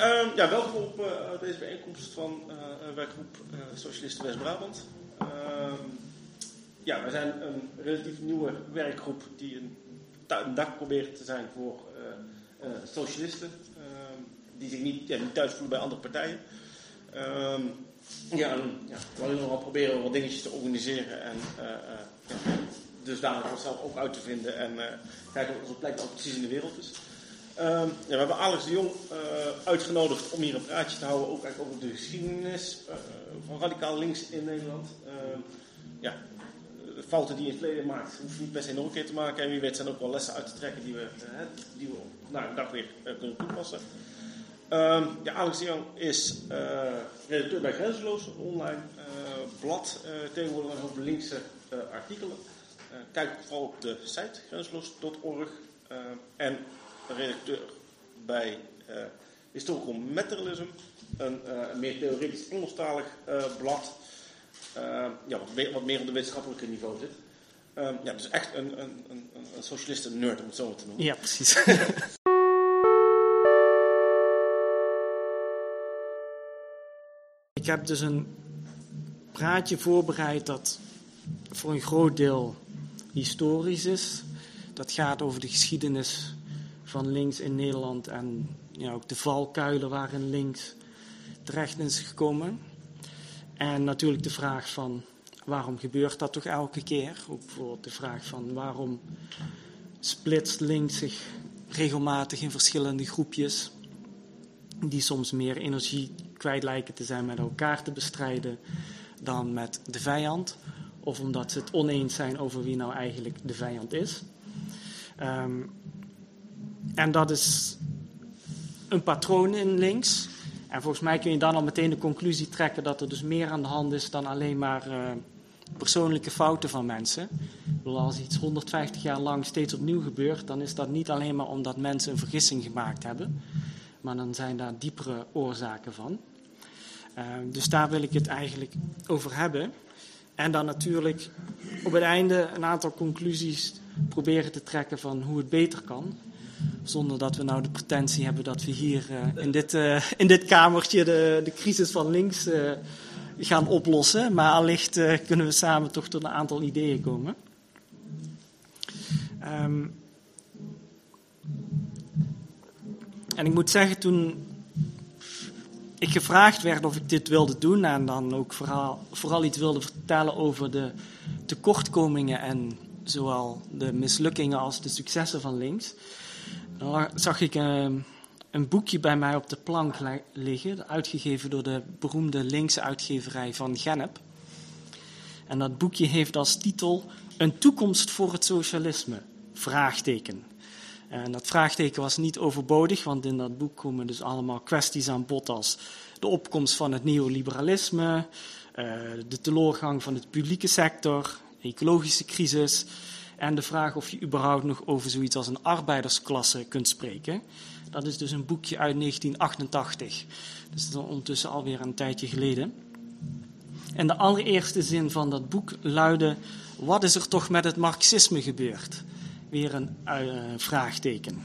Ehm, ja, welkom op uh, deze bijeenkomst van uh, werkgroep Socialisten West-Brabant. Ehm, ja, wij zijn een relatief nieuwe werkgroep die een, dak probeert te zijn voor socialisten. Ehm, die zich niet, ja, niet thuis voelen bij andere partijen. ja, ja, we nog wel proberen wat dingetjes te organiseren en dus daar onszelf ook uit te vinden en kijken wat onze plek ook precies in de wereld is. Ja, we hebben Alex de Jong uh, uitgenodigd om hier een praatje te houden, ook eigenlijk over de geschiedenis uh, van radicaal links in Nederland. Ehm, ja, fouten die je in het verleden maakt, hoef je niet per se nog een keer te maken. En wie weet zijn ook wel lessen uit te trekken die we, eh, die we nou, een dag weer kunnen toepassen. Ehm, Alex de Jong is redacteur bij Grenzeloos, een online blad. tegenwoordig een hoop linkse artikelen. kijk vooral op de site grenzeloos.org. en redacteur bij uh, Historical Materialism, een uh, meer theoretisch Engelstalig uh, blad, ja, wat, meer, wat, meer op de wetenschappelijke niveau zit. ja, dus echt een, een, een, een socialisten-nerd, om het zo maar te noemen. Ja, precies. Ik heb dus een praatje voorbereid dat voor een groot deel historisch is. Dat gaat over de geschiedenis van links in Nederland en ja, ook de valkuilen waarin links terecht is gekomen. En natuurlijk de vraag van waarom gebeurt dat toch elke keer? Ook bijvoorbeeld de vraag van waarom splitst links zich regelmatig in verschillende groepjes die soms meer energie kwijt lijken te zijn met elkaar te bestrijden dan met de vijand. Of omdat ze het oneens zijn over wie nou eigenlijk de vijand is. Um, en dat is een patroon in links. En volgens mij kun je dan al meteen de conclusie trekken dat er dus meer aan de hand is dan alleen maar uh, persoonlijke fouten van mensen. als iets 150 jaar lang steeds opnieuw gebeurt, dan is dat niet alleen maar omdat mensen een vergissing gemaakt hebben, maar dan zijn daar diepere oorzaken van. Uh, dus daar wil ik het eigenlijk over hebben. En dan natuurlijk op het einde een aantal conclusies proberen te trekken van hoe het beter kan. Zonder dat we nou de pretentie hebben dat we hier uh, in, dit, uh, in dit kamertje de, de crisis van links uh, gaan oplossen. Maar allicht kunnen we samen toch tot een aantal ideeën komen. Um, en ik moet zeggen, toen ik gevraagd werd of ik dit wilde doen en dan ook vooral, vooral iets wilde vertellen over de tekortkomingen en zowel de mislukkingen als de successen van links, dan zag ik ehm, een boekje bij mij op de plank liggen, uitgegeven door de beroemde linkse uitgeverij van Gennep. En dat boekje heeft als titel Een toekomst voor het socialisme? Vraagteken. En dat vraagteken was niet overbodig, want in dat boek komen dus allemaal kwesties aan bod als de opkomst van het neoliberalisme, eh, de teleurgang van de publieke sector, ecologische crisis, en de vraag of je überhaupt nog over zoiets als een arbeidersklasse kunt spreken. Dat is dus een boekje uit 1988. Dus dat is ondertussen alweer een tijdje geleden. En de allereerste zin van dat boek luidde: Wat is er toch met het marxisme gebeurd? Weer een uh, vraagteken.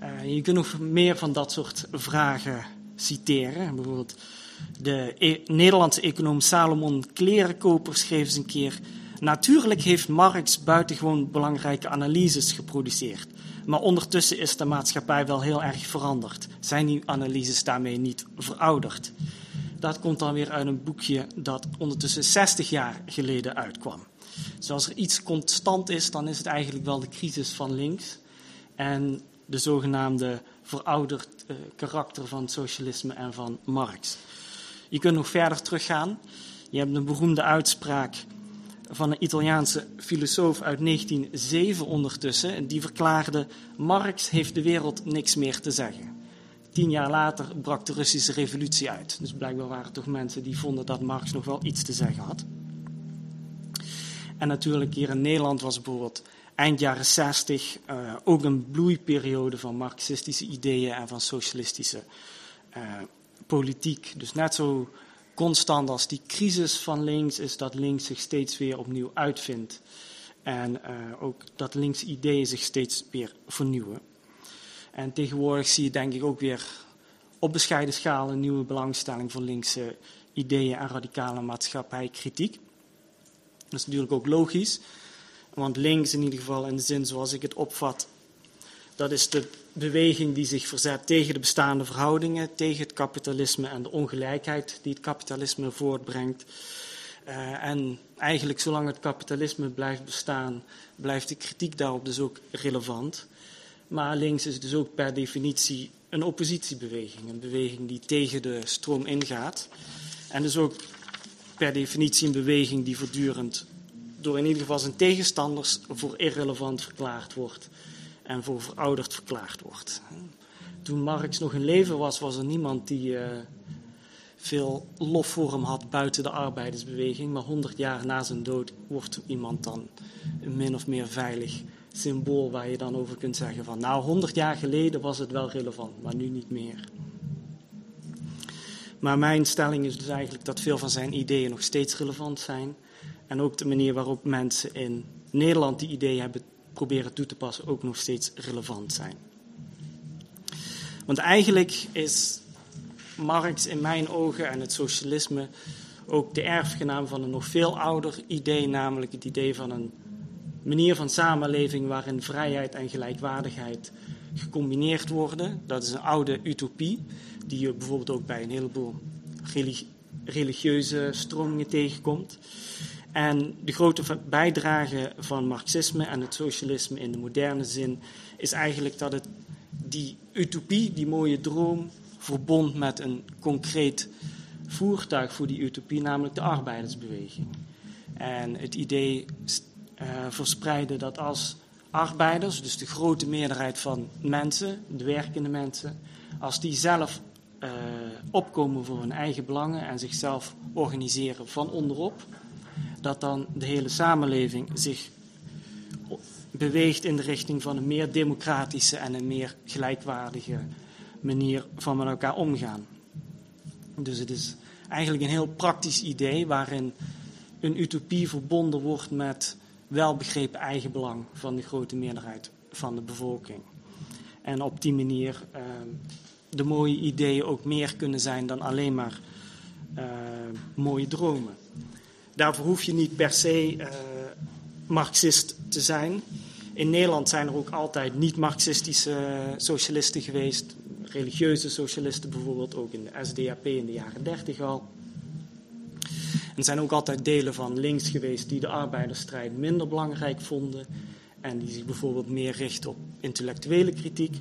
Uh, je kunt nog meer van dat soort vragen citeren. Bijvoorbeeld de e Nederlandse econoom Salomon Klerenkoper schreef eens een keer Natuurlijk heeft Marx buitengewoon belangrijke analyses geproduceerd. Maar ondertussen is de maatschappij wel heel erg veranderd. Zijn die analyses daarmee niet verouderd? Dat komt dan weer uit een boekje dat ondertussen 60 jaar geleden uitkwam. Dus als er iets constant is, dan is het eigenlijk wel de crisis van links en de zogenaamde verouderd uh, karakter van socialisme en van Marx. Je kunt nog verder teruggaan. Je hebt een beroemde uitspraak van een Italiaanse filosoof uit 1907 ondertussen. En die verklaarde: Marx heeft de wereld niks meer te zeggen. Tien jaar later brak de Russische revolutie uit. Dus blijkbaar waren er toch mensen die vonden dat Marx nog wel iets te zeggen had. En natuurlijk hier in Nederland was bijvoorbeeld eind jaren 60 uh, ook een bloeiperiode van marxistische ideeën en van socialistische uh, politiek. Dus net zo constant als die crisis van links is dat links zich steeds weer opnieuw uitvindt. En uh, ook dat links ideeën zich steeds weer vernieuwen. En tegenwoordig zie je denk ik ook weer op bescheiden schaal een nieuwe belangstelling voor linkse ideeën en radicale maatschappijkritiek. Dat is natuurlijk ook logisch, want links in ieder geval in de zin zoals ik het opvat, dat is de beweging die zich verzet tegen de bestaande verhoudingen, tegen het kapitalisme en de ongelijkheid die het kapitalisme voortbrengt. Uh, en eigenlijk zolang het kapitalisme blijft bestaan, blijft de kritiek daarop dus ook relevant. Maar links is dus ook per definitie een oppositiebeweging, een beweging die tegen de stroom ingaat. En dus ook per definitie een beweging die voortdurend door in ieder geval zijn tegenstanders voor irrelevant verklaard wordt en voor verouderd verklaard wordt. Toen Marx nog in leven was, was er niemand die uh, veel lof voor hem had buiten de arbeidersbeweging. Maar honderd jaar na zijn dood wordt iemand dan een min of meer veilig symbool waar je dan over kunt zeggen van nou, honderd jaar geleden was het wel relevant, maar nu niet meer. Maar mijn stelling is dus eigenlijk dat veel van zijn ideeën nog steeds relevant zijn. En ook de manier waarop mensen in Nederland die ideeën hebben proberen toe te passen ook nog steeds relevant zijn. Want eigenlijk is Marx in mijn ogen en het socialisme ook de erfgenaam van een nog veel ouder idee, namelijk het idee van een manier van samenleving waarin vrijheid en gelijkwaardigheid gecombineerd worden. Dat is een oude utopie, die je bijvoorbeeld ook bij een heleboel religieuze stromingen tegenkomt. En de grote bijdrage van Marxisme en het socialisme in de moderne zin is eigenlijk dat het die utopie, die mooie droom, verbond met een concreet voertuig voor die utopie, namelijk de arbeidersbeweging. En het idee uh, verspreiden dat als arbeiders, dus de grote meerderheid van mensen, de werkende mensen, als die zelf uh, opkomen voor hun eigen belangen en zichzelf organiseren van onderop, dat dan de hele samenleving zich beweegt in de richting van een meer democratische en een meer gelijkwaardige manier van met elkaar omgaan. Dus het is eigenlijk een heel praktisch idee waarin een utopie verbonden wordt met welbegrepen eigenbelang van de grote meerderheid van de bevolking. En op die manier uh, de mooie ideeën ook meer kunnen zijn dan alleen maar uh, mooie dromen. Daarvoor hoef je niet per se uh, Marxist te zijn. In Nederland zijn er ook altijd niet-Marxistische socialisten geweest. Religieuze socialisten bijvoorbeeld, ook in de SDAP in de jaren 30 al. Er zijn ook altijd delen van links geweest die de arbeidersstrijd minder belangrijk vonden. En die zich bijvoorbeeld meer richten op intellectuele kritiek.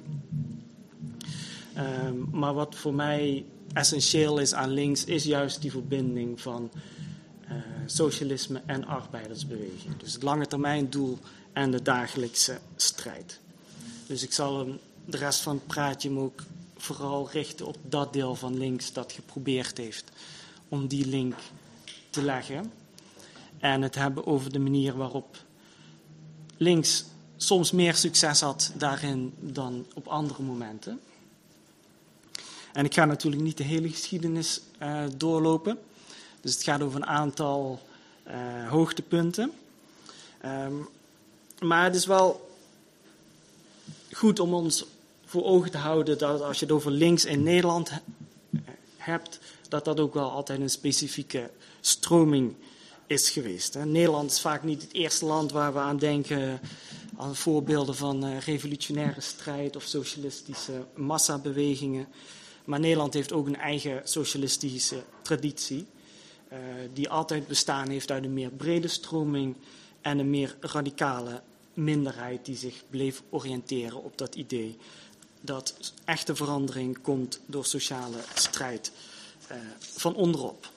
Um, maar wat voor mij essentieel is aan links, is juist die verbinding van socialisme en arbeidersbeweging. Dus het lange termijn doel en de dagelijkse strijd. Dus ik zal de rest van het praatje me ook vooral richten op dat deel van links dat geprobeerd heeft om die link te leggen. En het hebben over de manier waarop links soms meer succes had daarin dan op andere momenten. En ik ga natuurlijk niet de hele geschiedenis uh, doorlopen. Dus het gaat over een aantal uh, hoogtepunten. Um, maar het is wel goed om ons voor ogen te houden dat als je het over links in Nederland hebt, dat dat ook wel altijd een specifieke stroming is geweest. Nederland is vaak niet het eerste land waar we aan denken aan voorbeelden van uh, revolutionaire strijd of socialistische massabewegingen. Maar Nederland heeft ook een eigen socialistische traditie, uh, die altijd bestaan heeft uit een meer brede stroming en een meer radicale minderheid die zich bleef oriënteren op dat idee dat echte verandering komt door sociale strijd uh, van onderop.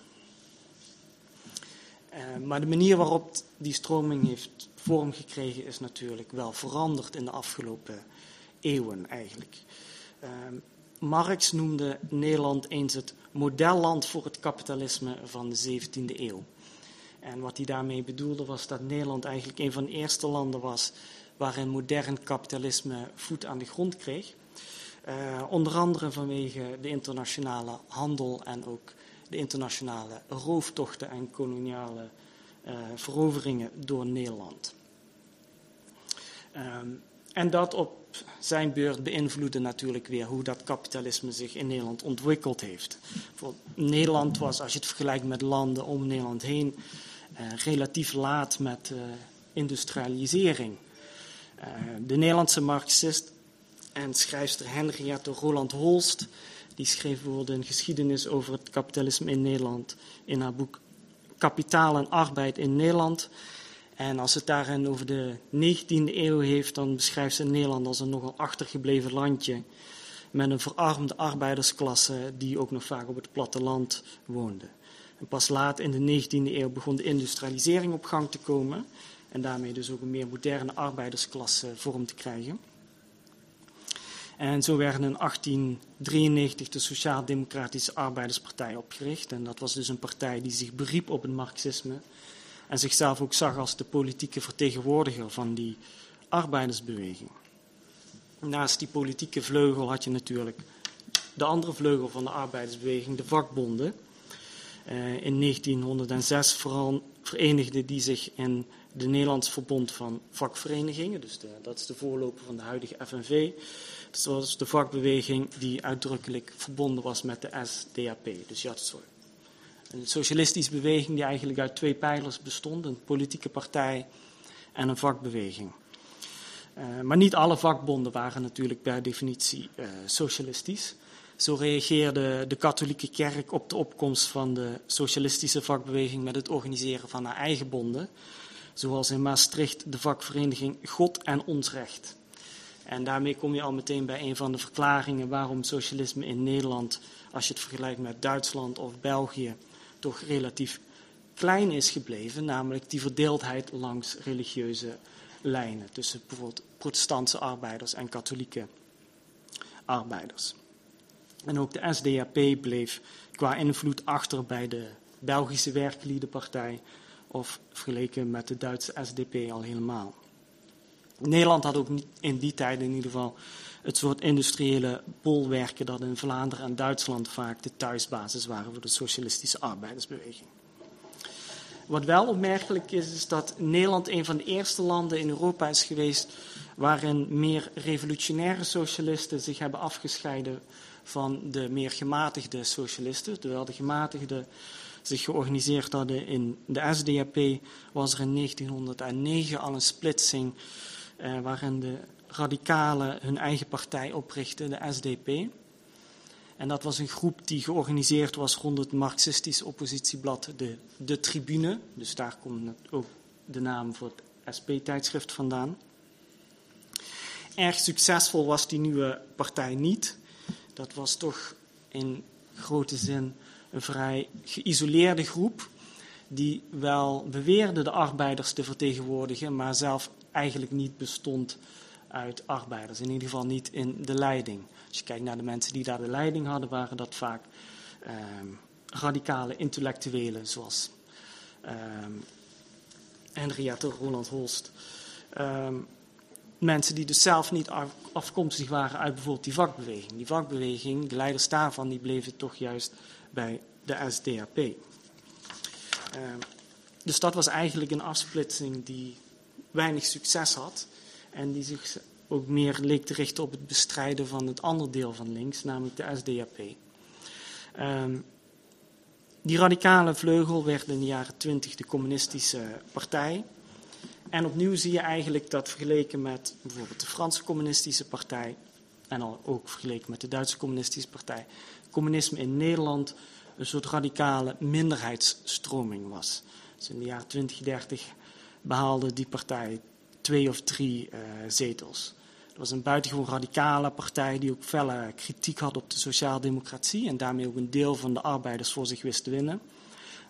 Uh, maar de manier waarop die stroming heeft vorm gekregen is natuurlijk wel veranderd in de afgelopen eeuwen eigenlijk. Marx noemde Nederland eens het modelland voor het kapitalisme van de 17e eeuw. En wat hij daarmee bedoelde was dat Nederland eigenlijk een van de eerste landen was waarin modern kapitalisme voet aan de grond kreeg. Uh, onder andere vanwege de internationale handel en ook de internationale rooftochten en koloniale uh, veroveringen door Nederland. Um, en dat op zijn beurt beïnvloedde natuurlijk weer hoe dat kapitalisme zich in Nederland ontwikkeld heeft. Voor Nederland was, als je het vergelijkt met landen om Nederland heen, eh, relatief laat met uh, industrialisering. Uh, de Nederlandse marxist en schrijfster Henriette Roland Holst, die schreef bijvoorbeeld een geschiedenis over het kapitalisme in Nederland in haar boek Kapitaal en Arbeid in Nederland. En als het daarin over de 19e eeuw heeft, dan beschrijft ze Nederland als een nogal achtergebleven landje. Met een verarmde arbeidersklasse die ook nog vaak op het platteland woonde. En pas laat in de 19e eeuw begon de industrialisering op gang te komen. En daarmee dus ook een meer moderne arbeidersklasse vorm te krijgen. En zo werd in 1893 de Sociaal-Democratische Arbeiderspartij opgericht. En dat was dus een partij die zich beriep op het marxisme en zichzelf ook zag als de politieke vertegenwoordiger van die arbeidersbeweging. Naast die politieke vleugel had je natuurlijk de andere vleugel van de arbeidersbeweging, de vakbonden. Uh, in 1906 vooral verenigden die zich in de Nederlands Verbond van Vakverenigingen, dus dat is de voorloper van de huidige FNV. Dat was de vakbeweging die uitdrukkelijk verbonden was met de SDAP. Dus je zo een socialistische beweging die eigenlijk uit twee pijlers bestond: een politieke partij en een vakbeweging. Uh, maar niet alle vakbonden waren natuurlijk per definitie uh, socialistisch. Zo reageerde de katholieke kerk op de opkomst van de socialistische vakbeweging met het organiseren van haar eigen bonden, zoals in Maastricht de vakvereniging God en Ons Recht. En daarmee kom je al meteen bij een van de verklaringen waarom socialisme in Nederland, als je het vergelijkt met Duitsland of België, toch relatief klein is gebleven, namelijk die verdeeldheid langs religieuze lijnen tussen bijvoorbeeld protestantse arbeiders en katholieke arbeiders. En ook de SDAP bleef qua invloed achter bij de Belgische Werkliedenpartij of vergeleken met de Duitse SDP al helemaal. Nederland had ook in die tijd in ieder geval het soort industriële bolwerken dat in Vlaanderen en Duitsland vaak de thuisbasis waren voor de socialistische arbeidersbeweging. Wat wel opmerkelijk is, is dat Nederland een van de eerste landen in Europa is geweest waarin meer revolutionaire socialisten zich hebben afgescheiden van de meer gematigde socialisten. Terwijl de gematigden zich georganiseerd hadden in de SDAP, was er in 1909 al een splitsing eh, waarin de radicalen hun eigen partij oprichtten, de SDP. En dat was een groep die georganiseerd was rond het marxistische oppositieblad de, de Tribune. Dus daar komt ook de naam voor het SP-tijdschrift vandaan. Erg succesvol was die nieuwe partij niet. Dat was toch in grote zin een vrij geïsoleerde groep die wel beweerde de arbeiders te vertegenwoordigen, maar zelf eigenlijk niet bestond uit arbeiders. In ieder geval niet in de leiding. Als je kijkt naar de mensen die daar de leiding hadden, waren dat vaak eh, radicale intellectuelen, zoals eh, Henriette Roland Holst. Uh, mensen die dus zelf niet afkomstig waren uit bijvoorbeeld die vakbeweging. Die vakbeweging, de leiders daarvan, die bleven toch juist bij de SDAP. Ehm, dus dat was eigenlijk een afsplitsing die weinig succes had. En die zich ook meer leek te richten op het bestrijden van het andere deel van links, namelijk de SDAP. Ehm, die radicale vleugel werd in de jaren twintig de communistische partij. En opnieuw zie je eigenlijk dat vergeleken met bijvoorbeeld de Franse communistische partij en al ook vergeleken met de Duitse communistische partij, communisme in Nederland een soort radicale minderheidsstroming was. Dus in de jaren 20, 30 behaalde die partij twee of drie uh, zetels. Het was een buitengewoon radicale partij die ook felle kritiek had op de sociaaldemocratie en daarmee ook een deel van de arbeiders voor zich wist te winnen.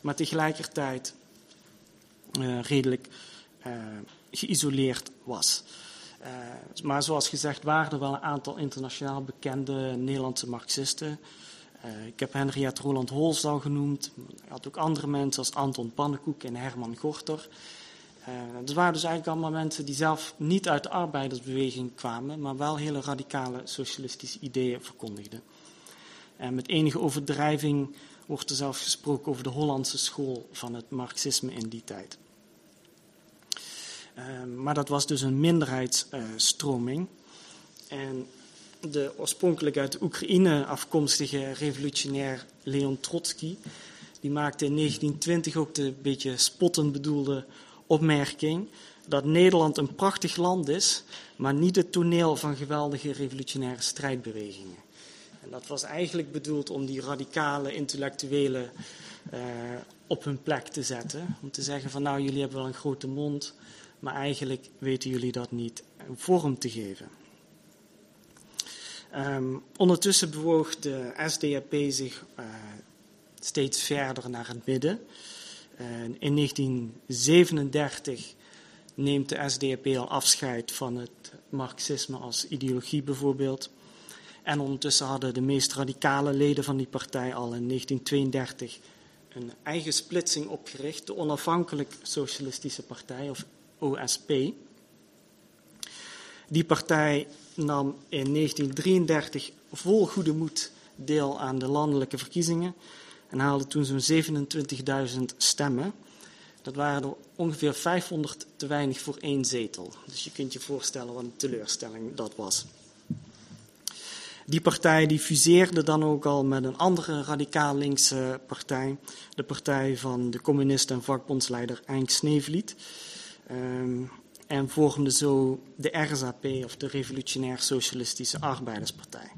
Maar tegelijkertijd uh, redelijk uh, geïsoleerd was. maar zoals gezegd waren er wel een aantal internationaal bekende Nederlandse marxisten. ik heb Henriette Roland Holst al genoemd. Hij had ook andere mensen als Anton Pannenkoek en Herman Gorter. Dat waren dus eigenlijk allemaal mensen die zelf niet uit de arbeidersbeweging kwamen, maar wel hele radicale socialistische ideeën verkondigden. En met enige overdrijving wordt er zelfs gesproken over de Hollandse school van het marxisme in die tijd. Uh, maar dat was dus een minderheidsstroming. En de oorspronkelijk uit Oekraïne afkomstige revolutionair Leon Trotsky, die maakte in 1920 ook de beetje spottend bedoelde opmerking dat Nederland een prachtig land is, maar niet het toneel van geweldige revolutionaire strijdbewegingen. En dat was eigenlijk bedoeld om die radicale intellectuelen uh, op hun plek te zetten. Om te zeggen van nou, jullie hebben wel een grote mond, maar eigenlijk weten jullie dat niet vorm te geven. Um, ondertussen bewoog de SDAP zich uh, steeds verder naar het midden. In 1937 neemt de SDAP al afscheid van het marxisme als ideologie bijvoorbeeld. En ondertussen hadden de meest radicale leden van die partij al in 1932 een eigen splitsing opgericht, de Onafhankelijk Socialistische Partij, of OSP. Die partij nam in 1933 vol goede moed deel aan de landelijke verkiezingen en haalde toen zo'n 27.000 stemmen. Dat waren er ongeveer 500 te weinig voor één zetel. Dus je kunt je voorstellen wat een teleurstelling dat was. Die partij die fuseerde dan ook al met een andere radicaal linkse partij, de partij van de communist en vakbondsleider Henk Sneevliet. Um, en vormde zo de RSAP, of de Revolutionair Socialistische Arbeiderspartij.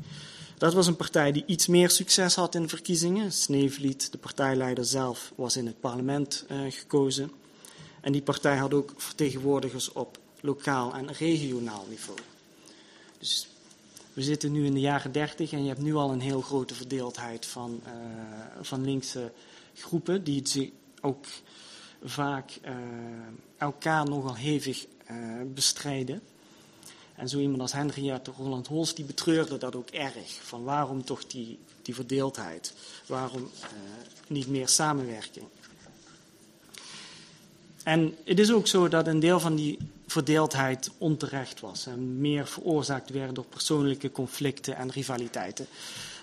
Dat was een partij die iets meer succes had in verkiezingen. Sneevliet, de partijleider zelf, was in het parlement uh, gekozen. En die partij had ook vertegenwoordigers op lokaal en regionaal niveau. Dus we zitten nu in de jaren 30 en je hebt nu al een heel grote verdeeldheid van, uh, van linkse groepen die zich ook vaak uh, elkaar nogal hevig bestrijden. En zo iemand als Henriette Roland Holst die betreurde dat ook erg. Van waarom toch die, die verdeeldheid? Waarom niet meer samenwerking? En het is ook zo dat een deel van die verdeeldheid onterecht was en meer veroorzaakt werd door persoonlijke conflicten en rivaliteiten.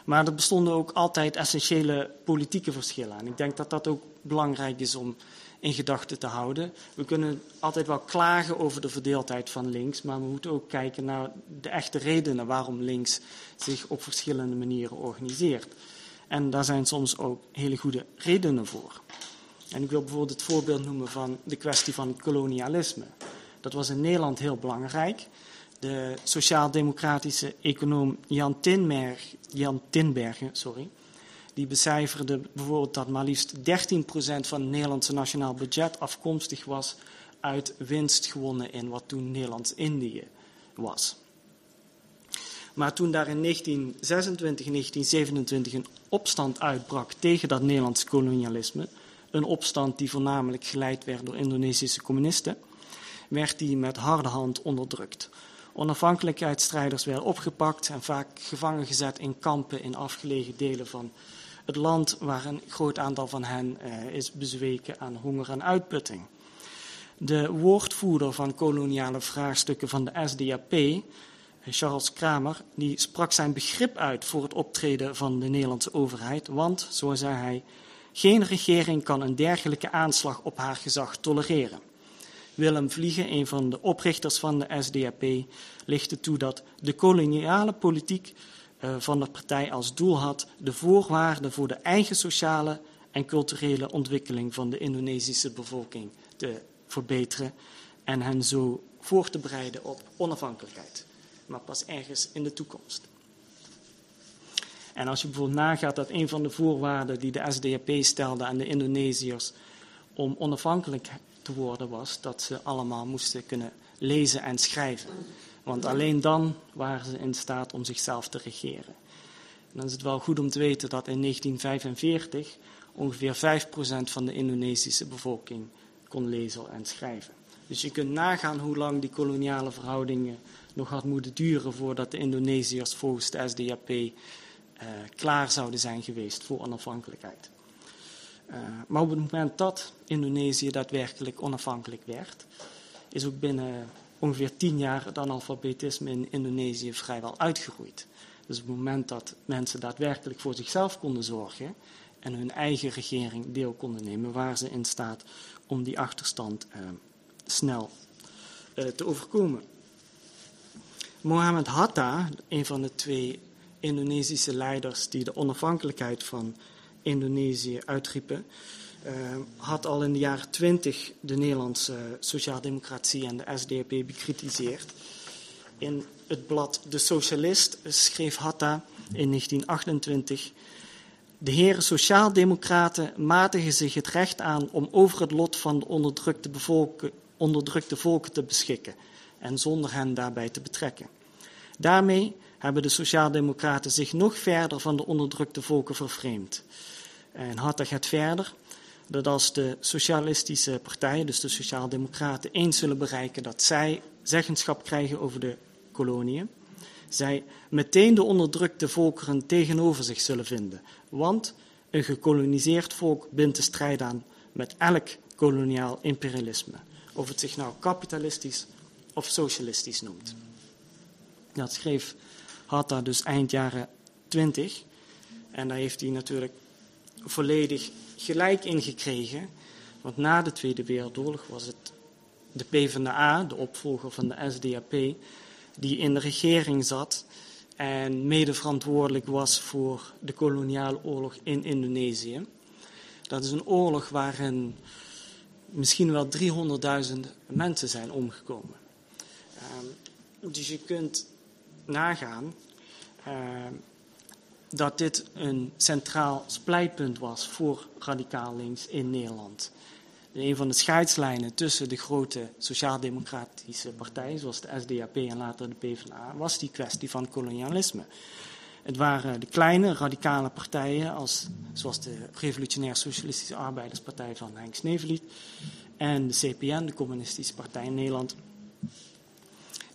Maar er bestonden ook altijd essentiële politieke verschillen. En ik denk dat dat ook belangrijk is om in gedachten te houden. We kunnen altijd wel klagen over de verdeeldheid van links, maar we moeten ook kijken naar de echte redenen waarom links zich op verschillende manieren organiseert. En daar zijn soms ook hele goede redenen voor. En ik wil bijvoorbeeld het voorbeeld noemen van de kwestie van kolonialisme. Dat was in Nederland heel belangrijk. De sociaal-democratische econoom Jan, Tinberg, Jan Tinbergen sorry, die becijferde bijvoorbeeld dat maar liefst 13% van het Nederlandse nationaal budget afkomstig was uit winst gewonnen in wat toen Nederlands-Indië was. Maar toen daar in 1926 en 1927 een opstand uitbrak tegen dat Nederlandse kolonialisme, een opstand die voornamelijk geleid werd door Indonesische communisten, werd die met harde hand onderdrukt. Onafhankelijkheidsstrijders werden opgepakt en vaak gevangen gezet in kampen in afgelegen delen van het land, waar een groot aantal van hen eh, is bezweken aan honger en uitputting. De woordvoerder van koloniale vraagstukken van de SDAP, Charles Kramer, die sprak zijn begrip uit voor het optreden van de Nederlandse overheid, want, zo zei hij, geen regering kan een dergelijke aanslag op haar gezag tolereren. Willem Vliegen, een van de oprichters van de SDAP, lichtte toe dat de koloniale politiek van de partij als doel had de voorwaarden voor de eigen sociale en culturele ontwikkeling van de Indonesische bevolking te verbeteren en hen zo voor te bereiden op onafhankelijkheid, maar pas ergens in de toekomst. En als je bijvoorbeeld nagaat dat een van de voorwaarden die de SDAP stelde aan de Indonesiërs om onafhankelijk te worden was dat ze allemaal moesten kunnen lezen en schrijven. Want alleen dan waren ze in staat om zichzelf te regeren. En dan is het wel goed om te weten dat in 1945 ongeveer 5% van de Indonesische bevolking kon lezen en schrijven. Dus je kunt nagaan hoe lang die koloniale verhoudingen nog had moeten duren voordat de Indonesiërs volgens de SDAP uh, klaar zouden zijn geweest voor onafhankelijkheid. Uh, maar op het moment dat Indonesië daadwerkelijk onafhankelijk werd, is ook binnen ongeveer tien jaar het analfabetisme in Indonesië vrijwel uitgeroeid. Dus op het moment dat mensen daadwerkelijk voor zichzelf konden zorgen en hun eigen regering deel konden nemen, waren ze in staat om die achterstand uh, snel uh, te overkomen. Mohammed Hatta, een van de twee Indonesische leiders die de onafhankelijkheid van Indonesië uitriepen, had al in de jaren twintig de Nederlandse sociaaldemocratie en de SDAP bekritiseerd. In het blad De Socialist schreef Hatta in 1928. De heren sociaaldemocraten matigen zich het recht aan om over het lot van de onderdrukte, bevolken, onderdrukte volken te beschikken en zonder hen daarbij te betrekken. Daarmee hebben de sociaaldemocraten zich nog verder van de onderdrukte volken vervreemd. En Hatta gaat verder dat als de socialistische partijen, dus de sociaaldemocraten, eens zullen bereiken dat zij zeggenschap krijgen over de koloniën, zij meteen de onderdrukte volkeren tegenover zich zullen vinden. Want een gekoloniseerd volk bindt de strijd aan met elk koloniaal imperialisme, of het zich nou kapitalistisch of socialistisch noemt. Dat schreef Hatta dus eind jaren 20. En daar heeft hij natuurlijk volledig gelijk in gekregen. Want na de Tweede Wereldoorlog was het de PvdA, de opvolger van de SDAP, die in de regering zat en mede verantwoordelijk was voor de koloniale oorlog in Indonesië. Dat is een oorlog waarin misschien wel 300.000 mensen zijn omgekomen. Ehm, dus je kunt nagaan ehm, dat dit een centraal splijtpunt was voor radicaal links in Nederland. Een van de scheidslijnen tussen de grote sociaal-democratische partijen, zoals de SDAP en later de PvdA, was die kwestie van kolonialisme. Het waren de kleine radicale partijen, als, zoals de Revolutionair Socialistische Arbeiderspartij van Henk Sneevliet en de CPN, de Communistische Partij in Nederland,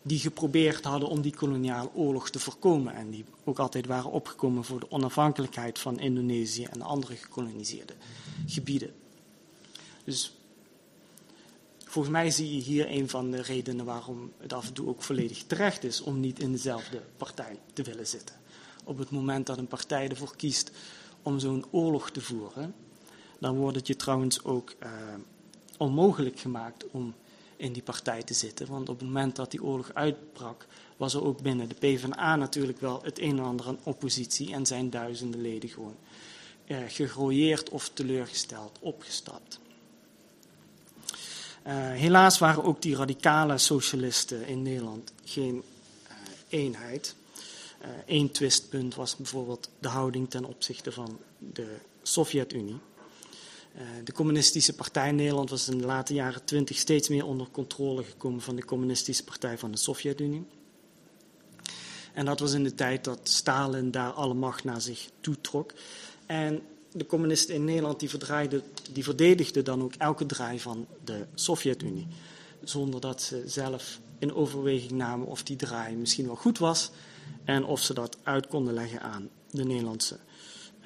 die geprobeerd hadden om die koloniale oorlog te voorkomen en die ook altijd waren opgekomen voor de onafhankelijkheid van Indonesië en andere gekoloniseerde gebieden. Dus volgens mij zie je hier een van de redenen waarom het af en toe ook volledig terecht is om niet in dezelfde partij te willen zitten. Op het moment dat een partij ervoor kiest om zo'n oorlog te voeren, dan wordt het je trouwens ook uh, onmogelijk gemaakt om in die partij te zitten. Want op het moment dat die oorlog uitbrak, was er ook binnen de PvdA natuurlijk wel het een en ander aan oppositie en zijn duizenden leden gewoon uh, of teleurgesteld opgestapt. Uh, helaas waren ook die radicale socialisten in Nederland geen uh, eenheid. Eén twistpunt was bijvoorbeeld de houding ten opzichte van de Sovjet-Unie. Eh, de communistische partij in Nederland was in de late jaren twintig steeds meer onder controle gekomen van de communistische partij van de Sovjet-Unie. En dat was in de tijd dat Stalin daar alle macht naar zich toetrok. En de communisten in Nederland die, die verdedigden dan ook elke draai van de Sovjet-Unie. Zonder dat ze zelf in overweging namen of die draai misschien wel goed was en of ze dat uit konden leggen aan de Nederlandse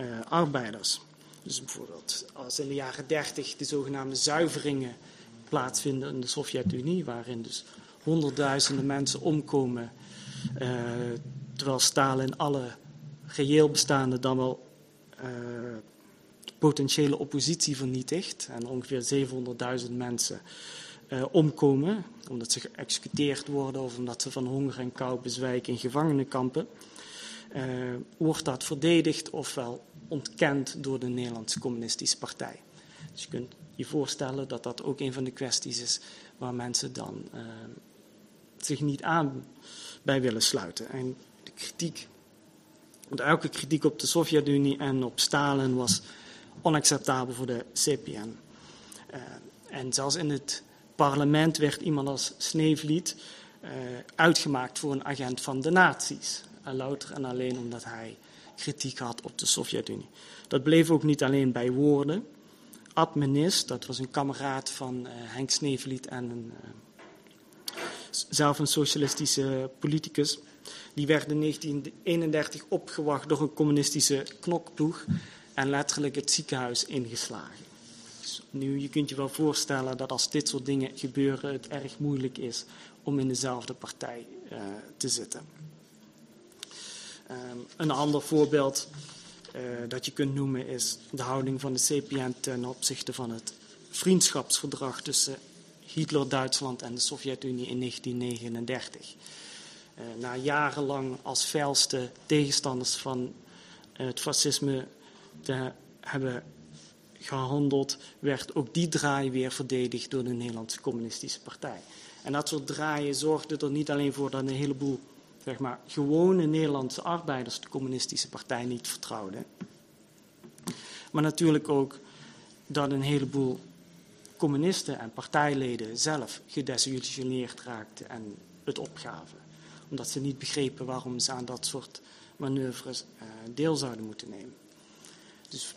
uh, arbeiders. Dus bijvoorbeeld als in de jaren 30 de zogenaamde zuiveringen plaatsvinden in de Sovjet-Unie, waarin dus honderdduizenden mensen omkomen, uh, terwijl Stalin alle reëel bestaande dan wel uh, potentiële oppositie vernietigt en ongeveer 700.000 mensen uh, omkomen, omdat ze geëxecuteerd worden of omdat ze van honger en kou bezwijken in gevangenenkampen, wordt dat verdedigd ofwel ontkend door de Nederlandse Communistische Partij. Dus je kunt je voorstellen dat dat ook een van de kwesties is waar mensen dan uh, zich niet aan bij willen sluiten. En de kritiek, want elke kritiek op de Sovjet-Unie en op Stalin was onacceptabel voor de CPN. Eh, en zelfs in het parlement werd iemand als Sneevliet uh, uitgemaakt voor een agent van de nazi's. louter en alleen omdat hij kritiek had op de Sovjet-Unie. Dat bleef ook niet alleen bij woorden. Ad Menis, dat was een kameraad van uh, Henk Sneveliet en een, uh, zelf een socialistische politicus. Die werd in 1931 opgewacht door een communistische knokploeg en letterlijk het ziekenhuis ingeslagen. Dus nu, je kunt je wel voorstellen dat als dit soort dingen gebeuren, het erg moeilijk is om in dezelfde partij uh, te zitten. Um, een ander voorbeeld uh, dat je kunt noemen is de houding van de CPN ten opzichte van het vriendschapsverdrag tussen Hitler-Duitsland en de Sovjet-Unie in 1939. uh, na jarenlang als felste tegenstanders van het fascisme te hebben gehandeld, werd ook die draai weer verdedigd door de Nederlandse Communistische Partij. En dat soort draaien zorgde er niet alleen voor dat een heleboel zeg maar, gewone Nederlandse arbeiders de Communistische Partij niet vertrouwden, maar natuurlijk ook dat een heleboel communisten en partijleden zelf gedesillusioneerd raakten en het opgaven. Omdat ze niet begrepen waarom ze aan dat soort manoeuvres uh, deel zouden moeten nemen. Dus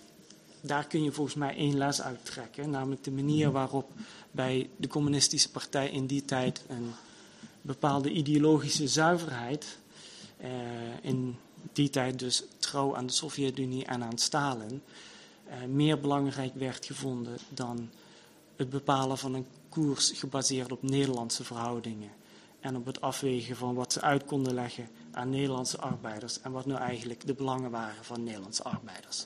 daar kun je volgens mij één les uit trekken, namelijk de manier waarop bij de communistische partij in die tijd een bepaalde ideologische zuiverheid, uh, in die tijd dus trouw aan de Sovjet-Unie en aan Stalin, uh, meer belangrijk werd gevonden dan het bepalen van een koers gebaseerd op Nederlandse verhoudingen en op het afwegen van wat ze uit konden leggen aan Nederlandse arbeiders en wat nu eigenlijk de belangen waren van Nederlandse arbeiders.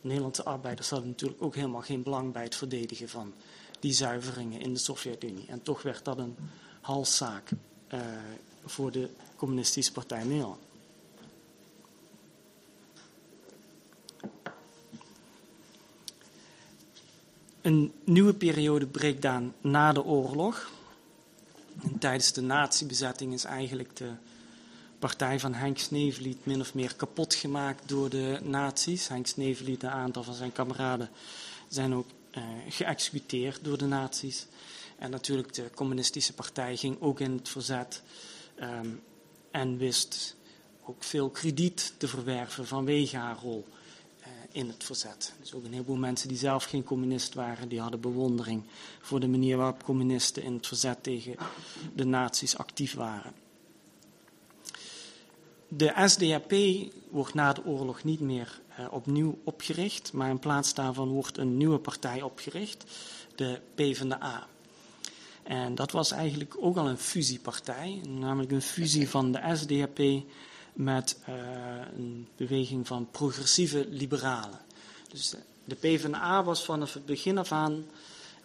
Nederlandse arbeiders hadden natuurlijk ook helemaal geen belang bij het verdedigen van die zuiveringen in de Sovjet-Unie. En toch werd dat een halszaak uh, voor de Communistische Partij Nederland. Een nieuwe periode breekt aan na de oorlog. En tijdens de nazi-bezetting is eigenlijk de partij van Henk Sneveliet min of meer kapot gemaakt door de nazi's. Henk Sneveliet en een aantal van zijn kameraden zijn ook uh, geëxecuteerd door de nazi's. En natuurlijk de communistische partij ging ook in het verzet um, en wist ook veel krediet te verwerven vanwege haar rol uh, in het verzet. Dus ook een heleboel mensen die zelf geen communist waren, die hadden bewondering voor de manier waarop communisten in het verzet tegen de nazi's actief waren. De SDAP wordt na de oorlog niet meer uh, opnieuw opgericht, maar in plaats daarvan wordt een nieuwe partij opgericht, de PvdA. En dat was eigenlijk ook al een fusiepartij, namelijk een fusie van de SDAP met uh, een beweging van progressieve liberalen. Dus de PvdA was vanaf het begin af aan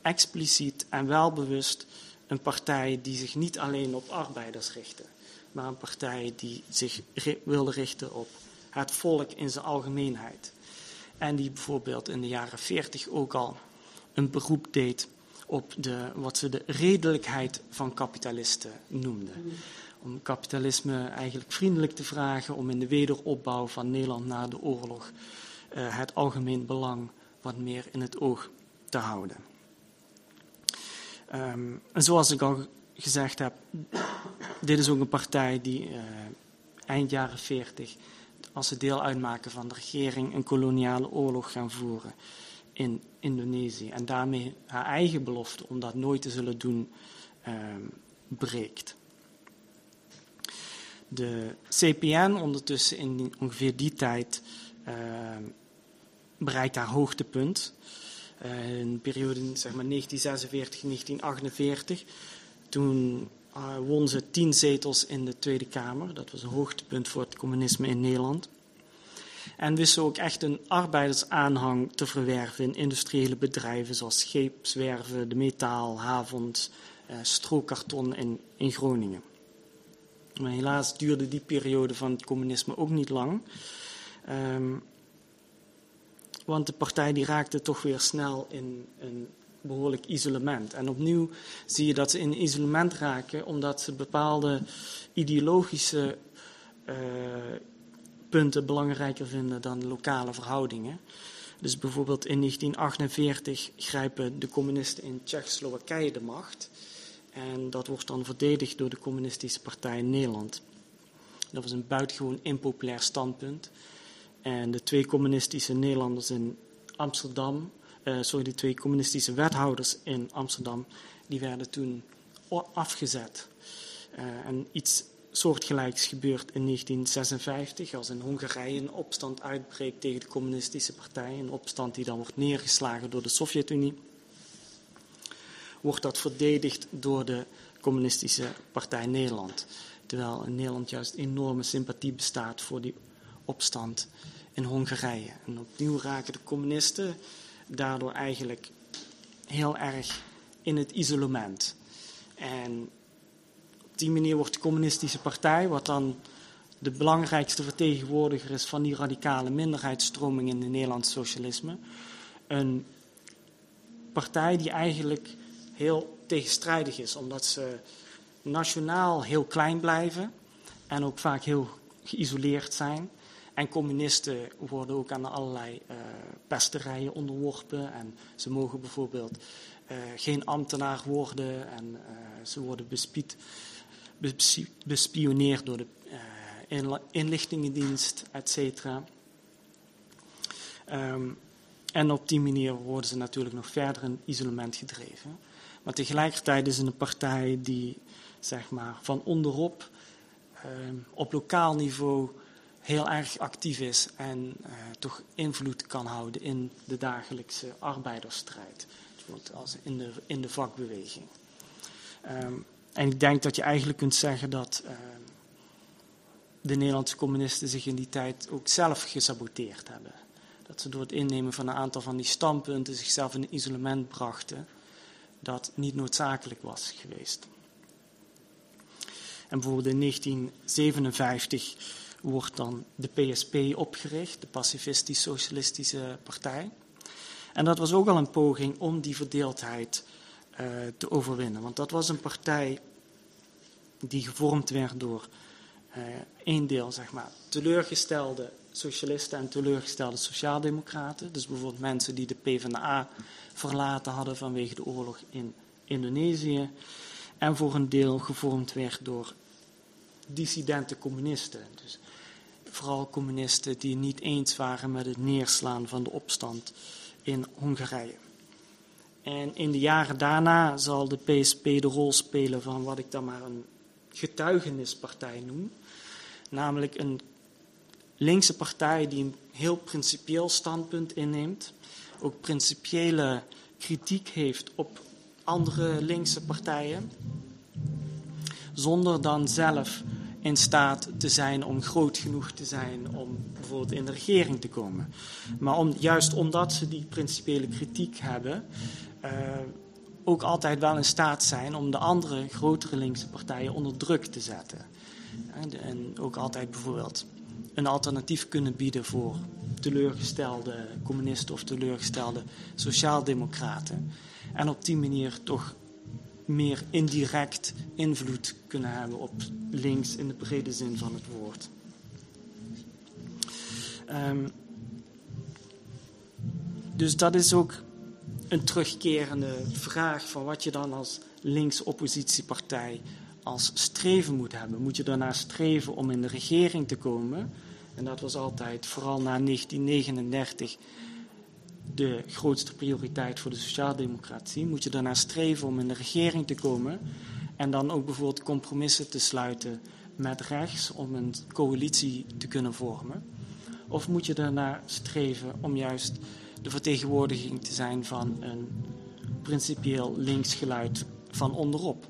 expliciet en welbewust een partij die zich niet alleen op arbeiders richtte maar een partij die zich wilde richten op het volk in zijn algemeenheid. En die bijvoorbeeld in de jaren 40 ook al een beroep deed op de, wat ze de redelijkheid van kapitalisten noemden. Om kapitalisme eigenlijk vriendelijk te vragen om in de wederopbouw van Nederland na de oorlog uh, het algemeen belang wat meer in het oog te houden. Um, en zoals ik al gezegd heb, dit is ook een partij die uh, eind jaren 40, als ze deel uitmaken van de regering, een koloniale oorlog gaan voeren in Indonesië. En daarmee haar eigen belofte om dat nooit te zullen doen, uh, breekt. De CPN ondertussen in ongeveer die tijd uh, bereikt haar hoogtepunt. Uh, in de periode zeg maar 1946-1948 toen uh, won ze tien zetels in de Tweede Kamer. Dat was een hoogtepunt voor het communisme in Nederland. En wist ze ook echt een arbeidersaanhang te verwerven in industriële bedrijven zoals scheepswerven, de metaal, havens, uh, strookkarton in, in Groningen. Maar helaas duurde die periode van het communisme ook niet lang. Um, want de partij die raakte toch weer snel in een behoorlijk isolement. En opnieuw zie je dat ze in isolement raken omdat ze bepaalde ideologische uh, punten belangrijker vinden dan lokale verhoudingen. Dus bijvoorbeeld in 1948 grijpen de communisten in Tsjechoslowakije de macht. En dat wordt dan verdedigd door de Communistische Partij in Nederland. Dat was een buitengewoon impopulair standpunt. En de twee communistische Nederlanders in Amsterdam uh, sorry, die twee communistische wethouders in Amsterdam, die werden toen afgezet. Uh, en iets soortgelijks gebeurt in 1956, als in Hongarije een opstand uitbreekt tegen de communistische partij, een opstand die dan wordt neergeslagen door de Sovjet-Unie, wordt dat verdedigd door de communistische partij Nederland. Terwijl in Nederland juist enorme sympathie bestaat voor die opstand in Hongarije. En opnieuw raken de communisten daardoor eigenlijk heel erg in het isolement. En die manier wordt de Communistische Partij, wat dan de belangrijkste vertegenwoordiger is van die radicale minderheidsstroming in het Nederlands socialisme, een partij die eigenlijk heel tegenstrijdig is, omdat ze nationaal heel klein blijven en ook vaak heel geïsoleerd zijn. En communisten worden ook aan allerlei uh, pesterijen onderworpen. En ze mogen bijvoorbeeld uh, geen ambtenaar worden en uh, ze worden bespied, bespioneerd door de inlichtingendienst, et cetera. Um, en op die manier worden ze natuurlijk nog verder in isolement gedreven. Maar tegelijkertijd is het een partij die zeg maar, van onderop uh, op lokaal niveau heel erg actief is en uh, toch invloed kan houden in de dagelijkse arbeidersstrijd. Als in de, in de vakbeweging. Um, en ik denk dat je eigenlijk kunt zeggen dat uh, de Nederlandse communisten zich in die tijd ook zelf gesaboteerd hebben. Dat ze door het innemen van een aantal van die standpunten zichzelf in een isolement brachten dat niet noodzakelijk was geweest. En bijvoorbeeld in 1957 wordt dan de PSP opgericht, de Pacifistisch-Socialistische Partij. En dat was ook al een poging om die verdeeldheid uh, te overwinnen. Want dat was een partij die gevormd werd door uh, één deel, zeg maar, teleurgestelde socialisten en teleurgestelde sociaaldemocraten. Dus bijvoorbeeld mensen die de PvdA verlaten hadden vanwege de oorlog in Indonesië. En voor een deel gevormd werd door dissidente communisten. Dus vooral communisten die niet eens waren met het neerslaan van de opstand in Hongarije. En in de jaren daarna zal de PSP de rol spelen van wat ik dan maar een getuigenispartij noem. Namelijk een linkse partij die een heel principieel standpunt inneemt. Ook principiële kritiek heeft op andere linkse partijen. Zonder dan zelf in staat te zijn om groot genoeg te zijn om bijvoorbeeld in de regering te komen. Maar om, juist omdat ze die principiële kritiek hebben, uh, ook altijd wel in staat zijn om de andere grotere linkse partijen onder druk te zetten. En, ook altijd bijvoorbeeld een alternatief kunnen bieden voor teleurgestelde communisten of teleurgestelde sociaaldemocraten. En op die manier toch meer indirect invloed kunnen hebben op links in de brede zin van het woord. Um, dus dat is ook een terugkerende vraag van wat je dan als links oppositiepartij als streven moet hebben. Moet je daarna streven om in de regering te komen? En dat was altijd, vooral na 1939, de grootste prioriteit voor de sociaaldemocratie. Moet je daarna streven om in de regering te komen en dan ook bijvoorbeeld compromissen te sluiten met rechts om een coalitie te kunnen vormen? Of moet je daarna streven om juist de vertegenwoordiging te zijn van een principieel links geluid van onderop?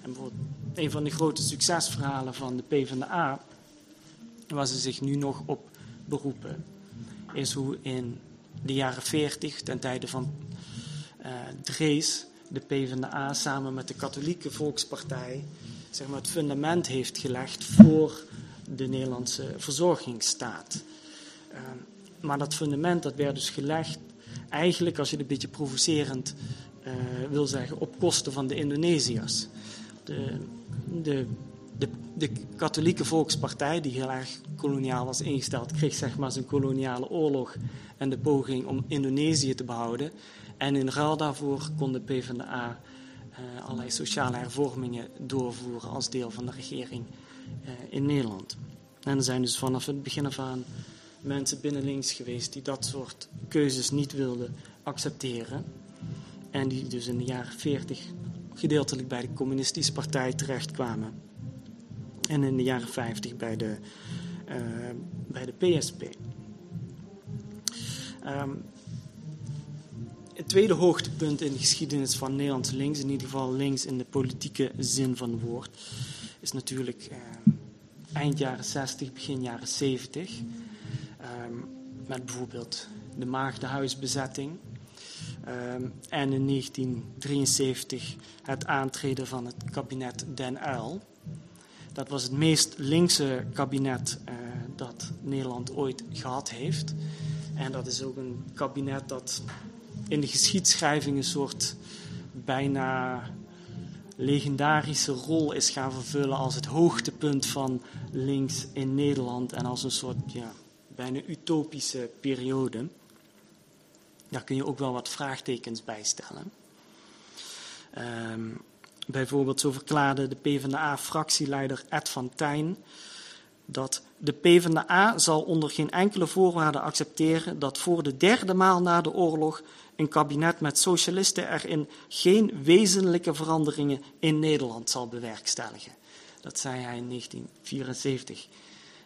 En bijvoorbeeld een van de grote succesverhalen van de PvdA, waar ze zich nu nog op beroepen, is hoe in de jaren 40, ten tijde van uh, Drees, de PvdA samen met de katholieke volkspartij zeg maar, het fundament heeft gelegd voor de Nederlandse verzorgingsstaat. Uh, maar dat fundament dat werd dus gelegd, eigenlijk als je het een beetje provocerend uh, wil zeggen, op kosten van de Indonesiërs. De, de, de, de, katholieke volkspartij, die heel erg koloniaal was ingesteld, kreeg zeg maar zijn koloniale oorlog en de poging om Indonesië te behouden. En in ruil daarvoor kon de PvdA uh, allerlei sociale hervormingen doorvoeren als deel van de regering uh, in Nederland. En er zijn dus vanaf het begin af aan mensen binnen links geweest die dat soort keuzes niet wilden accepteren. En die dus in de jaren 40 gedeeltelijk bij de Communistische Partij terechtkwamen. En in de jaren 50 bij de, uh, bij de PSP. Um, het tweede hoogtepunt in de geschiedenis van Nederlands links, in ieder geval links in de politieke zin van het woord, is natuurlijk uh, eind jaren 60, begin jaren 70. Um, met bijvoorbeeld de Maagdenhuisbezetting. Um, en in 1973 het aantreden van het kabinet Den Uyl. Dat was het meest linkse kabinet uh, dat Nederland ooit gehad heeft. En dat is ook een kabinet dat in de geschiedschrijving een soort bijna legendarische rol is gaan vervullen als het hoogtepunt van links in Nederland en als een soort ja, bijna utopische periode. Daar kun je ook wel wat vraagtekens bij stellen. Um, bijvoorbeeld zo verklaarde de PvdA-fractieleider Ed van Tijn dat de PvdA zal onder geen enkele voorwaarde accepteren dat voor de derde maal na de oorlog een kabinet met socialisten erin geen wezenlijke veranderingen in Nederland zal bewerkstelligen. Dat zei hij in 1974.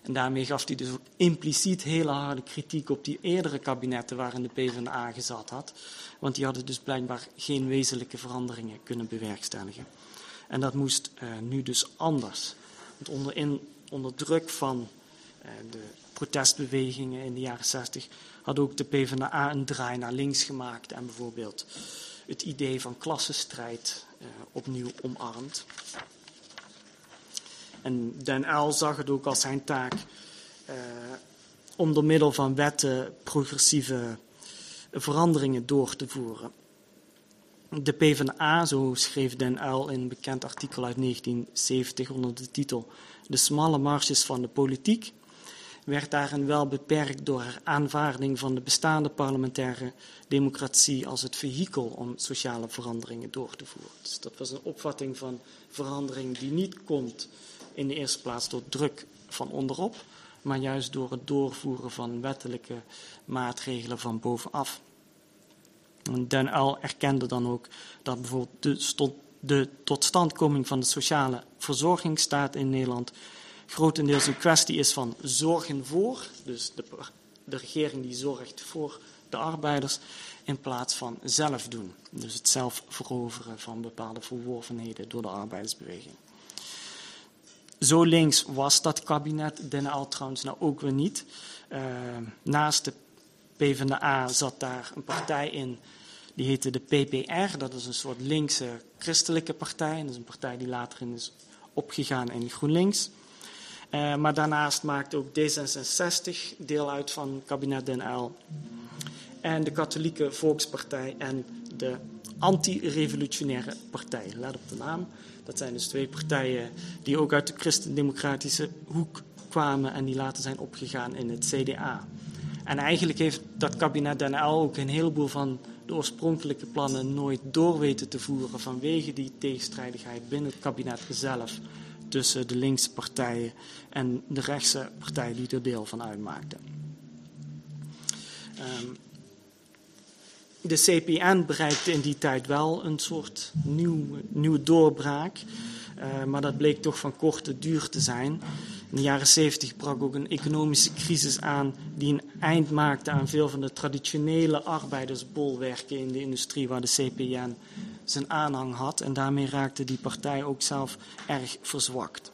En daarmee gaf hij dus impliciet hele harde kritiek op die eerdere kabinetten waarin de PvdA gezat had. Want die hadden dus blijkbaar geen wezenlijke veranderingen kunnen bewerkstelligen. En dat moest uh, nu dus anders. Want onder, druk van uh, de protestbewegingen in de jaren 60 had ook de PvdA een draai naar links gemaakt en bijvoorbeeld het idee van klassenstrijd uh, opnieuw omarmd. En Den Uyl zag het ook als zijn taak uh, om door middel van wetten progressieve veranderingen door te voeren. De PvdA, zo schreef Den Uyl in een bekend artikel uit 1970 onder de titel De smalle marges van de politiek, werd daarin wel beperkt door haar aanvaarding van de bestaande parlementaire democratie als het vehikel om sociale veranderingen door te voeren. Dus dat was een opvatting van verandering die niet komt in de eerste plaats door druk van onderop, maar juist door het doorvoeren van wettelijke maatregelen van bovenaf. Den Uyl erkende dan ook dat bijvoorbeeld de, de totstandkoming van de sociale verzorgingsstaat in Nederland grotendeels een kwestie is van zorgen voor, dus de, de regering die zorgt voor de arbeiders, in plaats van zelf doen. Dus het zelf veroveren van bepaalde verworvenheden door de arbeidersbeweging. Zo links was dat kabinet Den Uyl trouwens nou ook weer niet. Uh, naast de PvdA zat daar een partij in, die heette de PPR. Dat is een soort linkse christelijke partij. Dat is een partij die later in is opgegaan in GroenLinks. Uh, maar daarnaast maakt ook D66 deel uit van kabinet Den Uyl. En de Katholieke Volkspartij en de Anti-Revolutionaire Partij. Let op de naam. Dat zijn dus twee partijen die ook uit de christendemocratische hoek kwamen en die later zijn opgegaan in het CDA. En eigenlijk heeft dat kabinet Den ook een heleboel van de oorspronkelijke plannen nooit door weten te voeren vanwege die tegenstrijdigheid binnen het kabinet zelf tussen de linkse partijen en de rechtse partij die er deel van uitmaakten. Um, de CPN bereikte in die tijd wel een soort nieuw, nieuwe doorbraak, uh, maar dat bleek toch van korte duur te zijn. In de jaren 70 brak ook een economische crisis aan die een eind maakte aan veel van de traditionele arbeidersbolwerken in de industrie waar de CPN zijn aanhang had. En daarmee raakte die partij ook zelf erg verzwakt.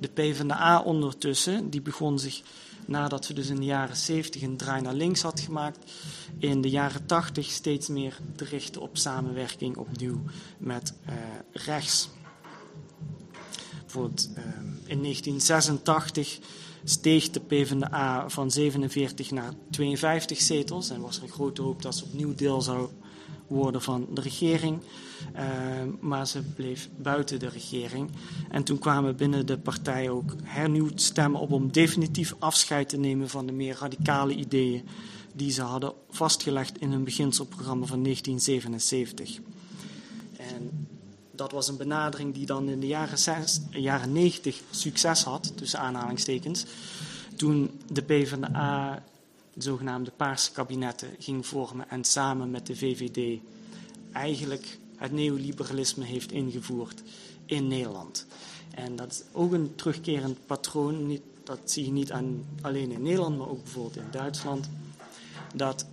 De PvdA ondertussen, die begon zich nadat ze dus in de jaren 70 een draai naar links had gemaakt, in de jaren 80 steeds meer te richten op samenwerking opnieuw met uh, rechts. Bijvoorbeeld uh, in 1986 steeg de PvdA van 47 naar 52 zetels en was er een grote hoop dat ze opnieuw deel zou worden van de regering. Uh, maar ze bleef buiten de regering. En toen kwamen binnen de partij ook hernieuwd stemmen op om definitief afscheid te nemen van de meer radicale ideeën die ze hadden vastgelegd in hun beginselprogramma van 1977. En dat was een benadering die dan in de jaren, 6, jaren 90 succes had, tussen aanhalingstekens. Toen de PvdA de zogenaamde paarse kabinetten ging vormen en samen met de VVD eigenlijk het neoliberalisme heeft ingevoerd in Nederland. En dat is ook een terugkerend patroon, dat zie je niet alleen in Nederland, maar ook bijvoorbeeld in Duitsland, dat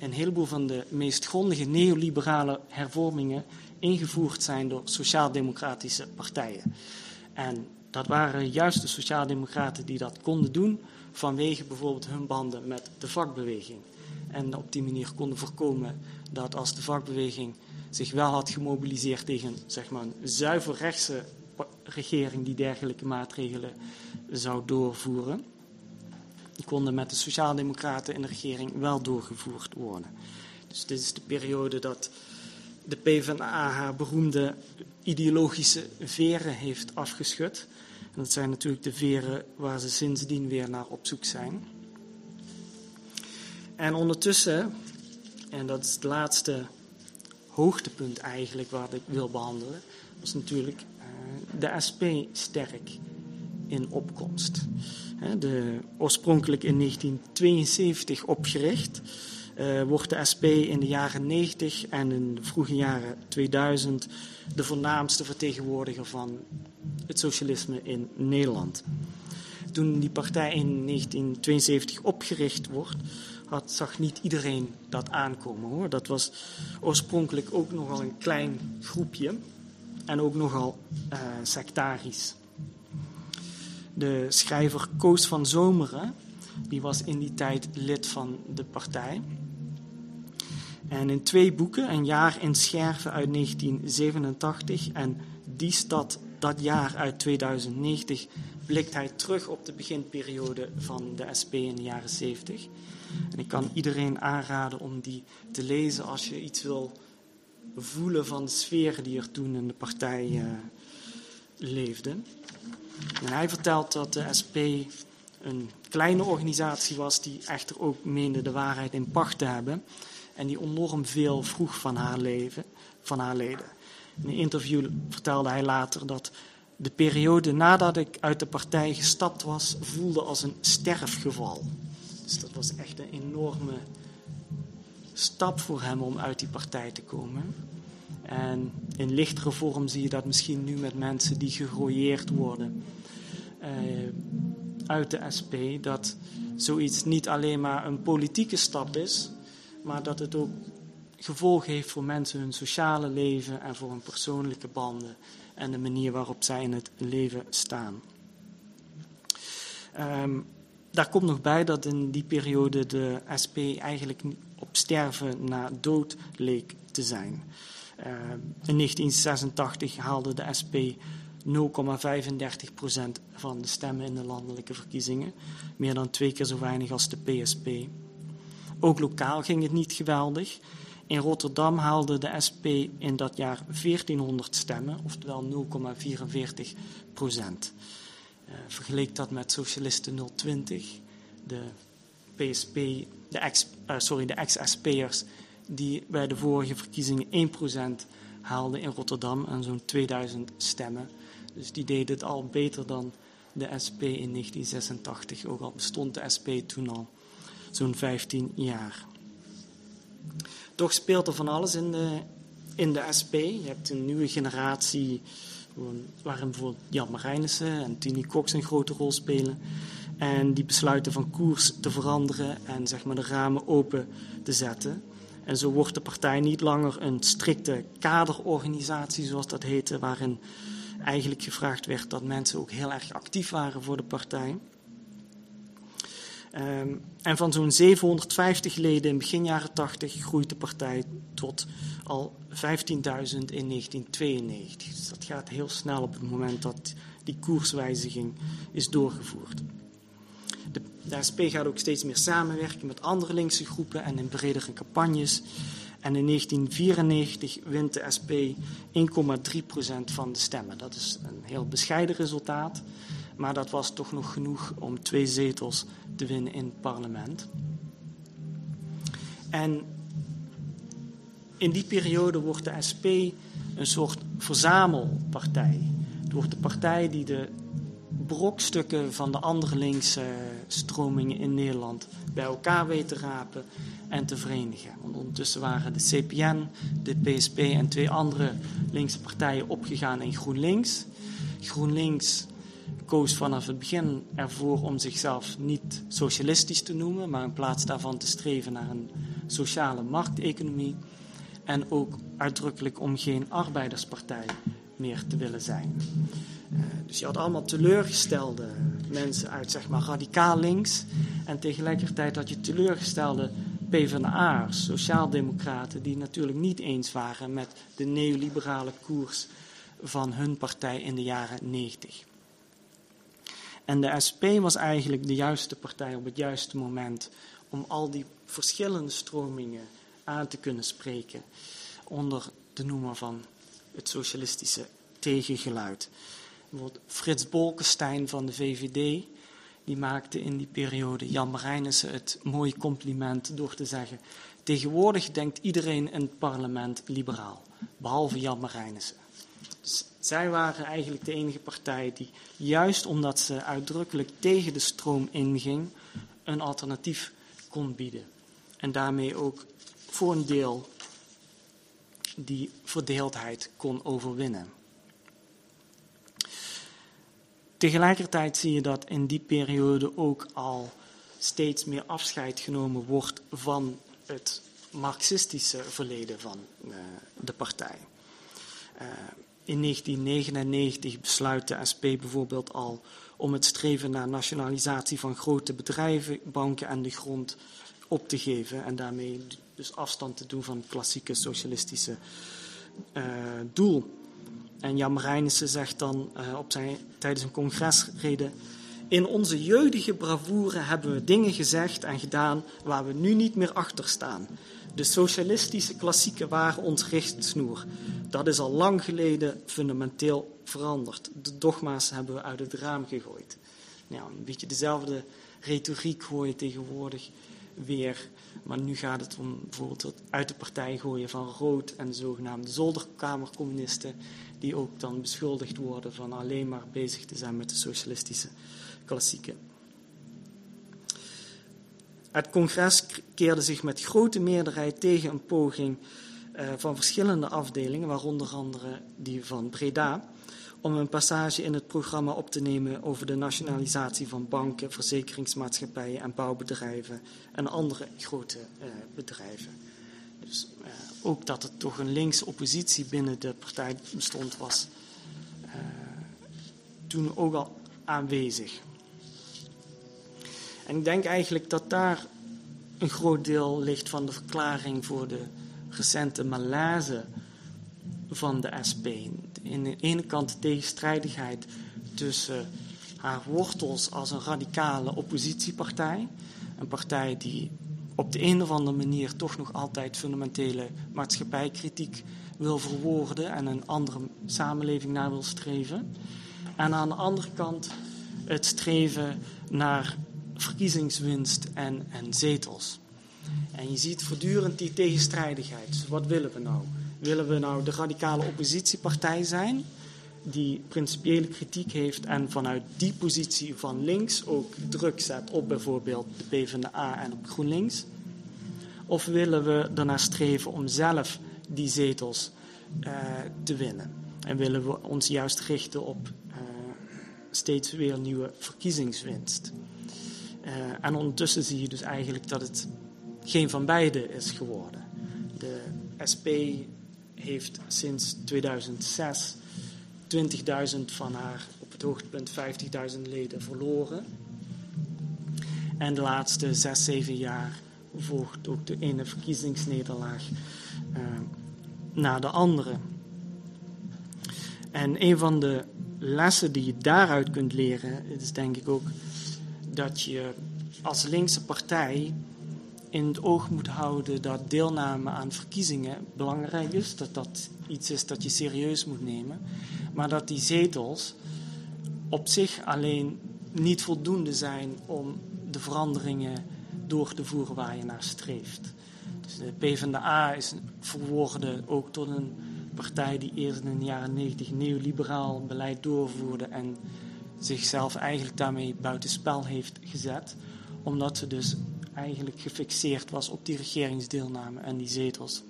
een heleboel van de meest grondige neoliberale hervormingen ingevoerd zijn door sociaal-democratische partijen. En dat waren juist de sociaaldemocraten die dat konden doen vanwege bijvoorbeeld hun banden met de vakbeweging. En op die manier konden voorkomen dat als de vakbeweging zich wel had gemobiliseerd tegen zeg maar, een zuiver rechtse regering die dergelijke maatregelen zou doorvoeren. Die konden met de Sociaaldemocraten in de regering wel doorgevoerd worden. Dus dit is de periode dat de PvdA haar beroemde ideologische veren heeft afgeschud. Dat zijn natuurlijk de veren waar ze sindsdien weer naar op zoek zijn. En ondertussen, en dat is het laatste hoogtepunt eigenlijk wat ik wil behandelen, was natuurlijk uh, de SP sterk in opkomst. De, oorspronkelijk in 1972 opgericht, uh, wordt de SP in de jaren 90 en in de vroege jaren 2000 de voornaamste vertegenwoordiger van het socialisme in Nederland. Toen die partij in 1972 opgericht wordt, had, zag niet iedereen dat aankomen hoor. Dat was oorspronkelijk ook nogal een klein groepje en ook nogal uh, sectarisch. De schrijver Koos van Zomeren, die was in die tijd lid van de partij. En in twee boeken, Een jaar in Scherven uit 1987 en Die stad dat jaar uit 2090, blikt hij terug op de beginperiode van de SP in de jaren 70. En ik kan iedereen aanraden om die te lezen als je iets wil voelen van de sfeer die er toen in de partij uh, leefde. En hij vertelt dat de SP een kleine organisatie was die echter ook meende de waarheid in pacht te hebben en die enorm veel vroeg van haar, leven, van haar leden. In een interview vertelde hij later dat de periode nadat ik uit de partij gestapt was, voelde als een sterfgeval. Dus dat was echt een enorme stap voor hem om uit die partij te komen. En in lichtere vorm zie je dat misschien nu met mensen die gerooieerd worden uh, uit de SP, dat zoiets niet alleen maar een politieke stap is, maar dat het ook gevolgen heeft voor mensen hun sociale leven en voor hun persoonlijke banden en de manier waarop zij in het leven staan. Um, daar komt nog bij dat in die periode de SP eigenlijk op sterven na dood leek te zijn. Uh, in 1986 haalde de SP 0,35% van de stemmen in de landelijke verkiezingen, meer dan twee keer zo weinig als de PSP. Ook lokaal ging het niet geweldig. In Rotterdam haalde de SP in dat jaar 1400 stemmen, oftewel 0,44 procent. Uh, vergeleek dat met Socialisten 020, de PSP, de ex, uh, sorry, de ex-SP'ers die bij de vorige verkiezingen 1% haalden in Rotterdam en zo'n 2000 stemmen. Dus die deden het al beter dan de SP in 1986, ook al bestond de SP toen al zo'n 15 jaar. Toch speelt er van alles in de, in de SP. Je hebt een nieuwe generatie waarin bijvoorbeeld Jan Marijnissen en Tini Cox een grote rol spelen. En die besluiten van koers te veranderen en zeg maar, de ramen open te zetten. En zo wordt de partij niet langer een strikte kaderorganisatie, zoals dat heette, waarin eigenlijk gevraagd werd dat mensen ook heel erg actief waren voor de partij. Um, en van zo'n 750 leden in begin jaren 80 groeit de partij tot al 15.000 in 1992. Dus dat gaat heel snel op het moment dat die koerswijziging is doorgevoerd. De, de SP gaat ook steeds meer samenwerken met andere linkse groepen en in bredere campagnes. En in 1994 wint de SP 1,3% van de stemmen. Dat is een heel bescheiden resultaat. Maar dat was toch nog genoeg om twee zetels te winnen in het parlement. En in die periode wordt de SP een soort verzamelpartij. Het wordt de partij die de brokstukken van de andere linkse stromingen in Nederland bij elkaar weet te rapen en te verenigen. Want ondertussen waren de CPN, de PSP en twee andere linkse partijen opgegaan in GroenLinks. GroenLinks koos vanaf het begin ervoor om zichzelf niet socialistisch te noemen, maar in plaats daarvan te streven naar een sociale markteconomie. En ook uitdrukkelijk om geen arbeiderspartij meer te willen zijn. Uh, dus je had allemaal teleurgestelde mensen uit zeg maar radicaal links. En tegelijkertijd had je teleurgestelde PvdA'ers, sociaaldemocraten, die natuurlijk niet eens waren met de neoliberale koers van hun partij in de jaren 90. En de SP was eigenlijk de juiste partij op het juiste moment om al die verschillende stromingen aan te kunnen spreken onder de noemer van het socialistische tegengeluid. Bijvoorbeeld Frits Bolkestein van de VVD, die maakte in die periode Jan Marijnissen het mooie compliment door te zeggen: Tegenwoordig denkt iedereen in het parlement liberaal, behalve Jan Marijnissen. Zij waren eigenlijk de enige partij die, juist omdat ze uitdrukkelijk tegen de stroom inging, een alternatief kon bieden. En daarmee ook voor een deel die verdeeldheid kon overwinnen. Tegelijkertijd zie je dat in die periode ook al steeds meer afscheid genomen wordt van het marxistische verleden van uh, de partij. In 1999 besluit de SP bijvoorbeeld al om het streven naar nationalisatie van grote bedrijven, banken en de grond op te geven en daarmee dus afstand te doen van het klassieke socialistische uh, doel. En Jan Marijnissen zegt dan uh, op zijn, tijdens een congresrede... In onze jeugdige bravoure hebben we dingen gezegd en gedaan waar we nu niet meer achter staan. De socialistische klassieken waren ons richtsnoer. Dat is al lang geleden fundamenteel veranderd. De dogma's hebben we uit het raam gegooid. Nou, een beetje dezelfde retoriek hoor je tegenwoordig weer. Maar nu gaat het om bijvoorbeeld het uit de partij gooien van rood en de zogenaamde zolderkamercommunisten, die ook dan beschuldigd worden van alleen maar bezig te zijn met de socialistische klassieken. Het congres keerde zich met grote meerderheid tegen een poging uh, van verschillende afdelingen, waaronder andere die van Breda, om een passage in het programma op te nemen over de nationalisatie van banken, verzekeringsmaatschappijen en bouwbedrijven en andere grote uh, bedrijven. Dus uh, ook dat er toch een linkse oppositie binnen de partij bestond, was toen ook al aanwezig. En ik denk eigenlijk dat daar een groot deel ligt van de verklaring voor de recente malaise van de SP in de ene kant de tegenstrijdigheid tussen haar wortels als een radicale oppositiepartij, een partij die op de een of andere manier toch nog altijd fundamentele maatschappijkritiek wil verwoorden en een andere samenleving naar wil streven. En aan de andere kant het streven naar verkiezingswinst en, en zetels. En je ziet voortdurend die tegenstrijdigheid. Dus wat willen we nou? Willen we nou de radicale oppositiepartij zijn, die principiële kritiek heeft en vanuit die positie van links ook druk zet op bijvoorbeeld de PvdA en op GroenLinks? Of willen we ernaar streven om zelf die zetels uh, te winnen? En willen we ons juist richten op uh, steeds weer nieuwe verkiezingswinst? Uh, en ondertussen zie je dus eigenlijk dat het geen van beide is geworden. De SP heeft sinds 2006 20.000 van haar op het hoogtepunt 50.000 leden verloren. En de laatste 6, 7 jaar volgt ook de ene verkiezingsnederlaag uh, na de andere. En een van de lessen die je daaruit kunt leren, is denk ik ook dat je als linkse partij in het oog moet houden dat deelname aan verkiezingen belangrijk is, dat dat iets is dat je serieus moet nemen, maar dat die zetels op zich alleen niet voldoende zijn om de veranderingen door te voeren waar je naar streeft. Dus de PvdA is verworden ook tot een partij die eerst in de jaren 90 neoliberaal beleid doorvoerde en zichzelf eigenlijk daarmee buitenspel heeft gezet, omdat ze dus eigenlijk gefixeerd was op die regeringsdeelname en die zetels.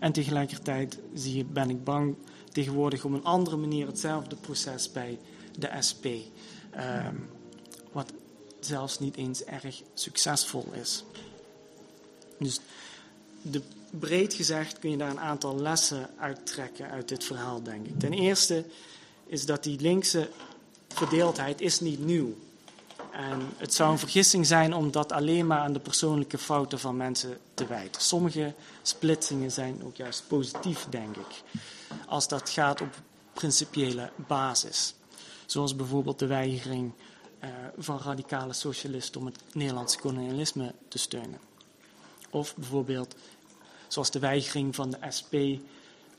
En tegelijkertijd zie je, ben ik bang tegenwoordig op een andere manier hetzelfde proces bij de SP. Um, wat zelfs niet eens erg succesvol is. Dus de, breed gezegd kun je daar een aantal lessen uittrekken uit dit verhaal, denk ik. Ten eerste is dat die linkse verdeeldheid is niet nieuw En het zou een vergissing zijn om dat alleen maar aan de persoonlijke fouten van mensen te wijten. Sommige splitsingen zijn ook juist positief, denk ik, als dat gaat op principiële basis. Zoals bijvoorbeeld de weigering uh, van radicale socialisten om het Nederlandse kolonialisme te steunen. Of bijvoorbeeld zoals de weigering van de SP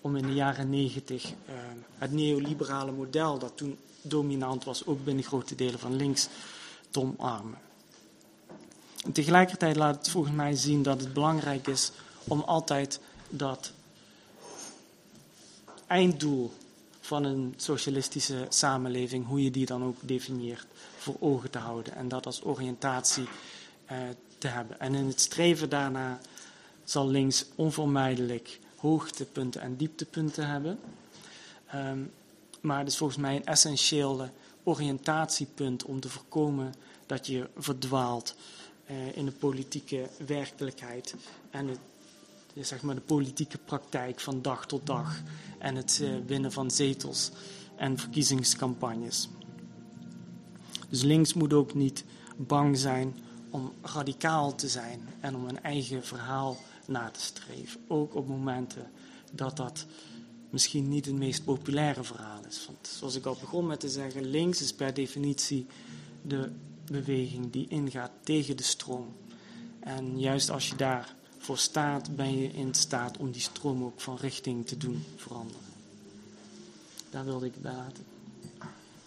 om in de jaren negentig uh, het neoliberale model, dat toen dominant was, ook binnen grote delen van links, te omarmen. En tegelijkertijd laat het volgens mij zien dat het belangrijk is om altijd dat einddoel van een socialistische samenleving, hoe je die dan ook definieert, voor ogen te houden en dat als oriëntatie eh, te hebben. En in het streven daarna zal links onvermijdelijk hoogtepunten en dieptepunten hebben. Um, maar het is volgens mij een essentiële oriëntatiepunt om te voorkomen dat je verdwaalt uh, in de politieke werkelijkheid en het, zeg maar de politieke praktijk van dag tot dag en het uh, winnen van zetels en verkiezingscampagnes. Dus links moet ook niet bang zijn om radicaal te zijn en om een eigen verhaal na te streven. Ook op momenten dat dat misschien niet het meest populaire verhaal is. Want zoals ik al begon met te zeggen, links is per definitie de beweging die ingaat tegen de stroom. En juist als je daarvoor staat, ben je in staat om die stroom ook van richting te doen veranderen. Daar wilde ik bij laten.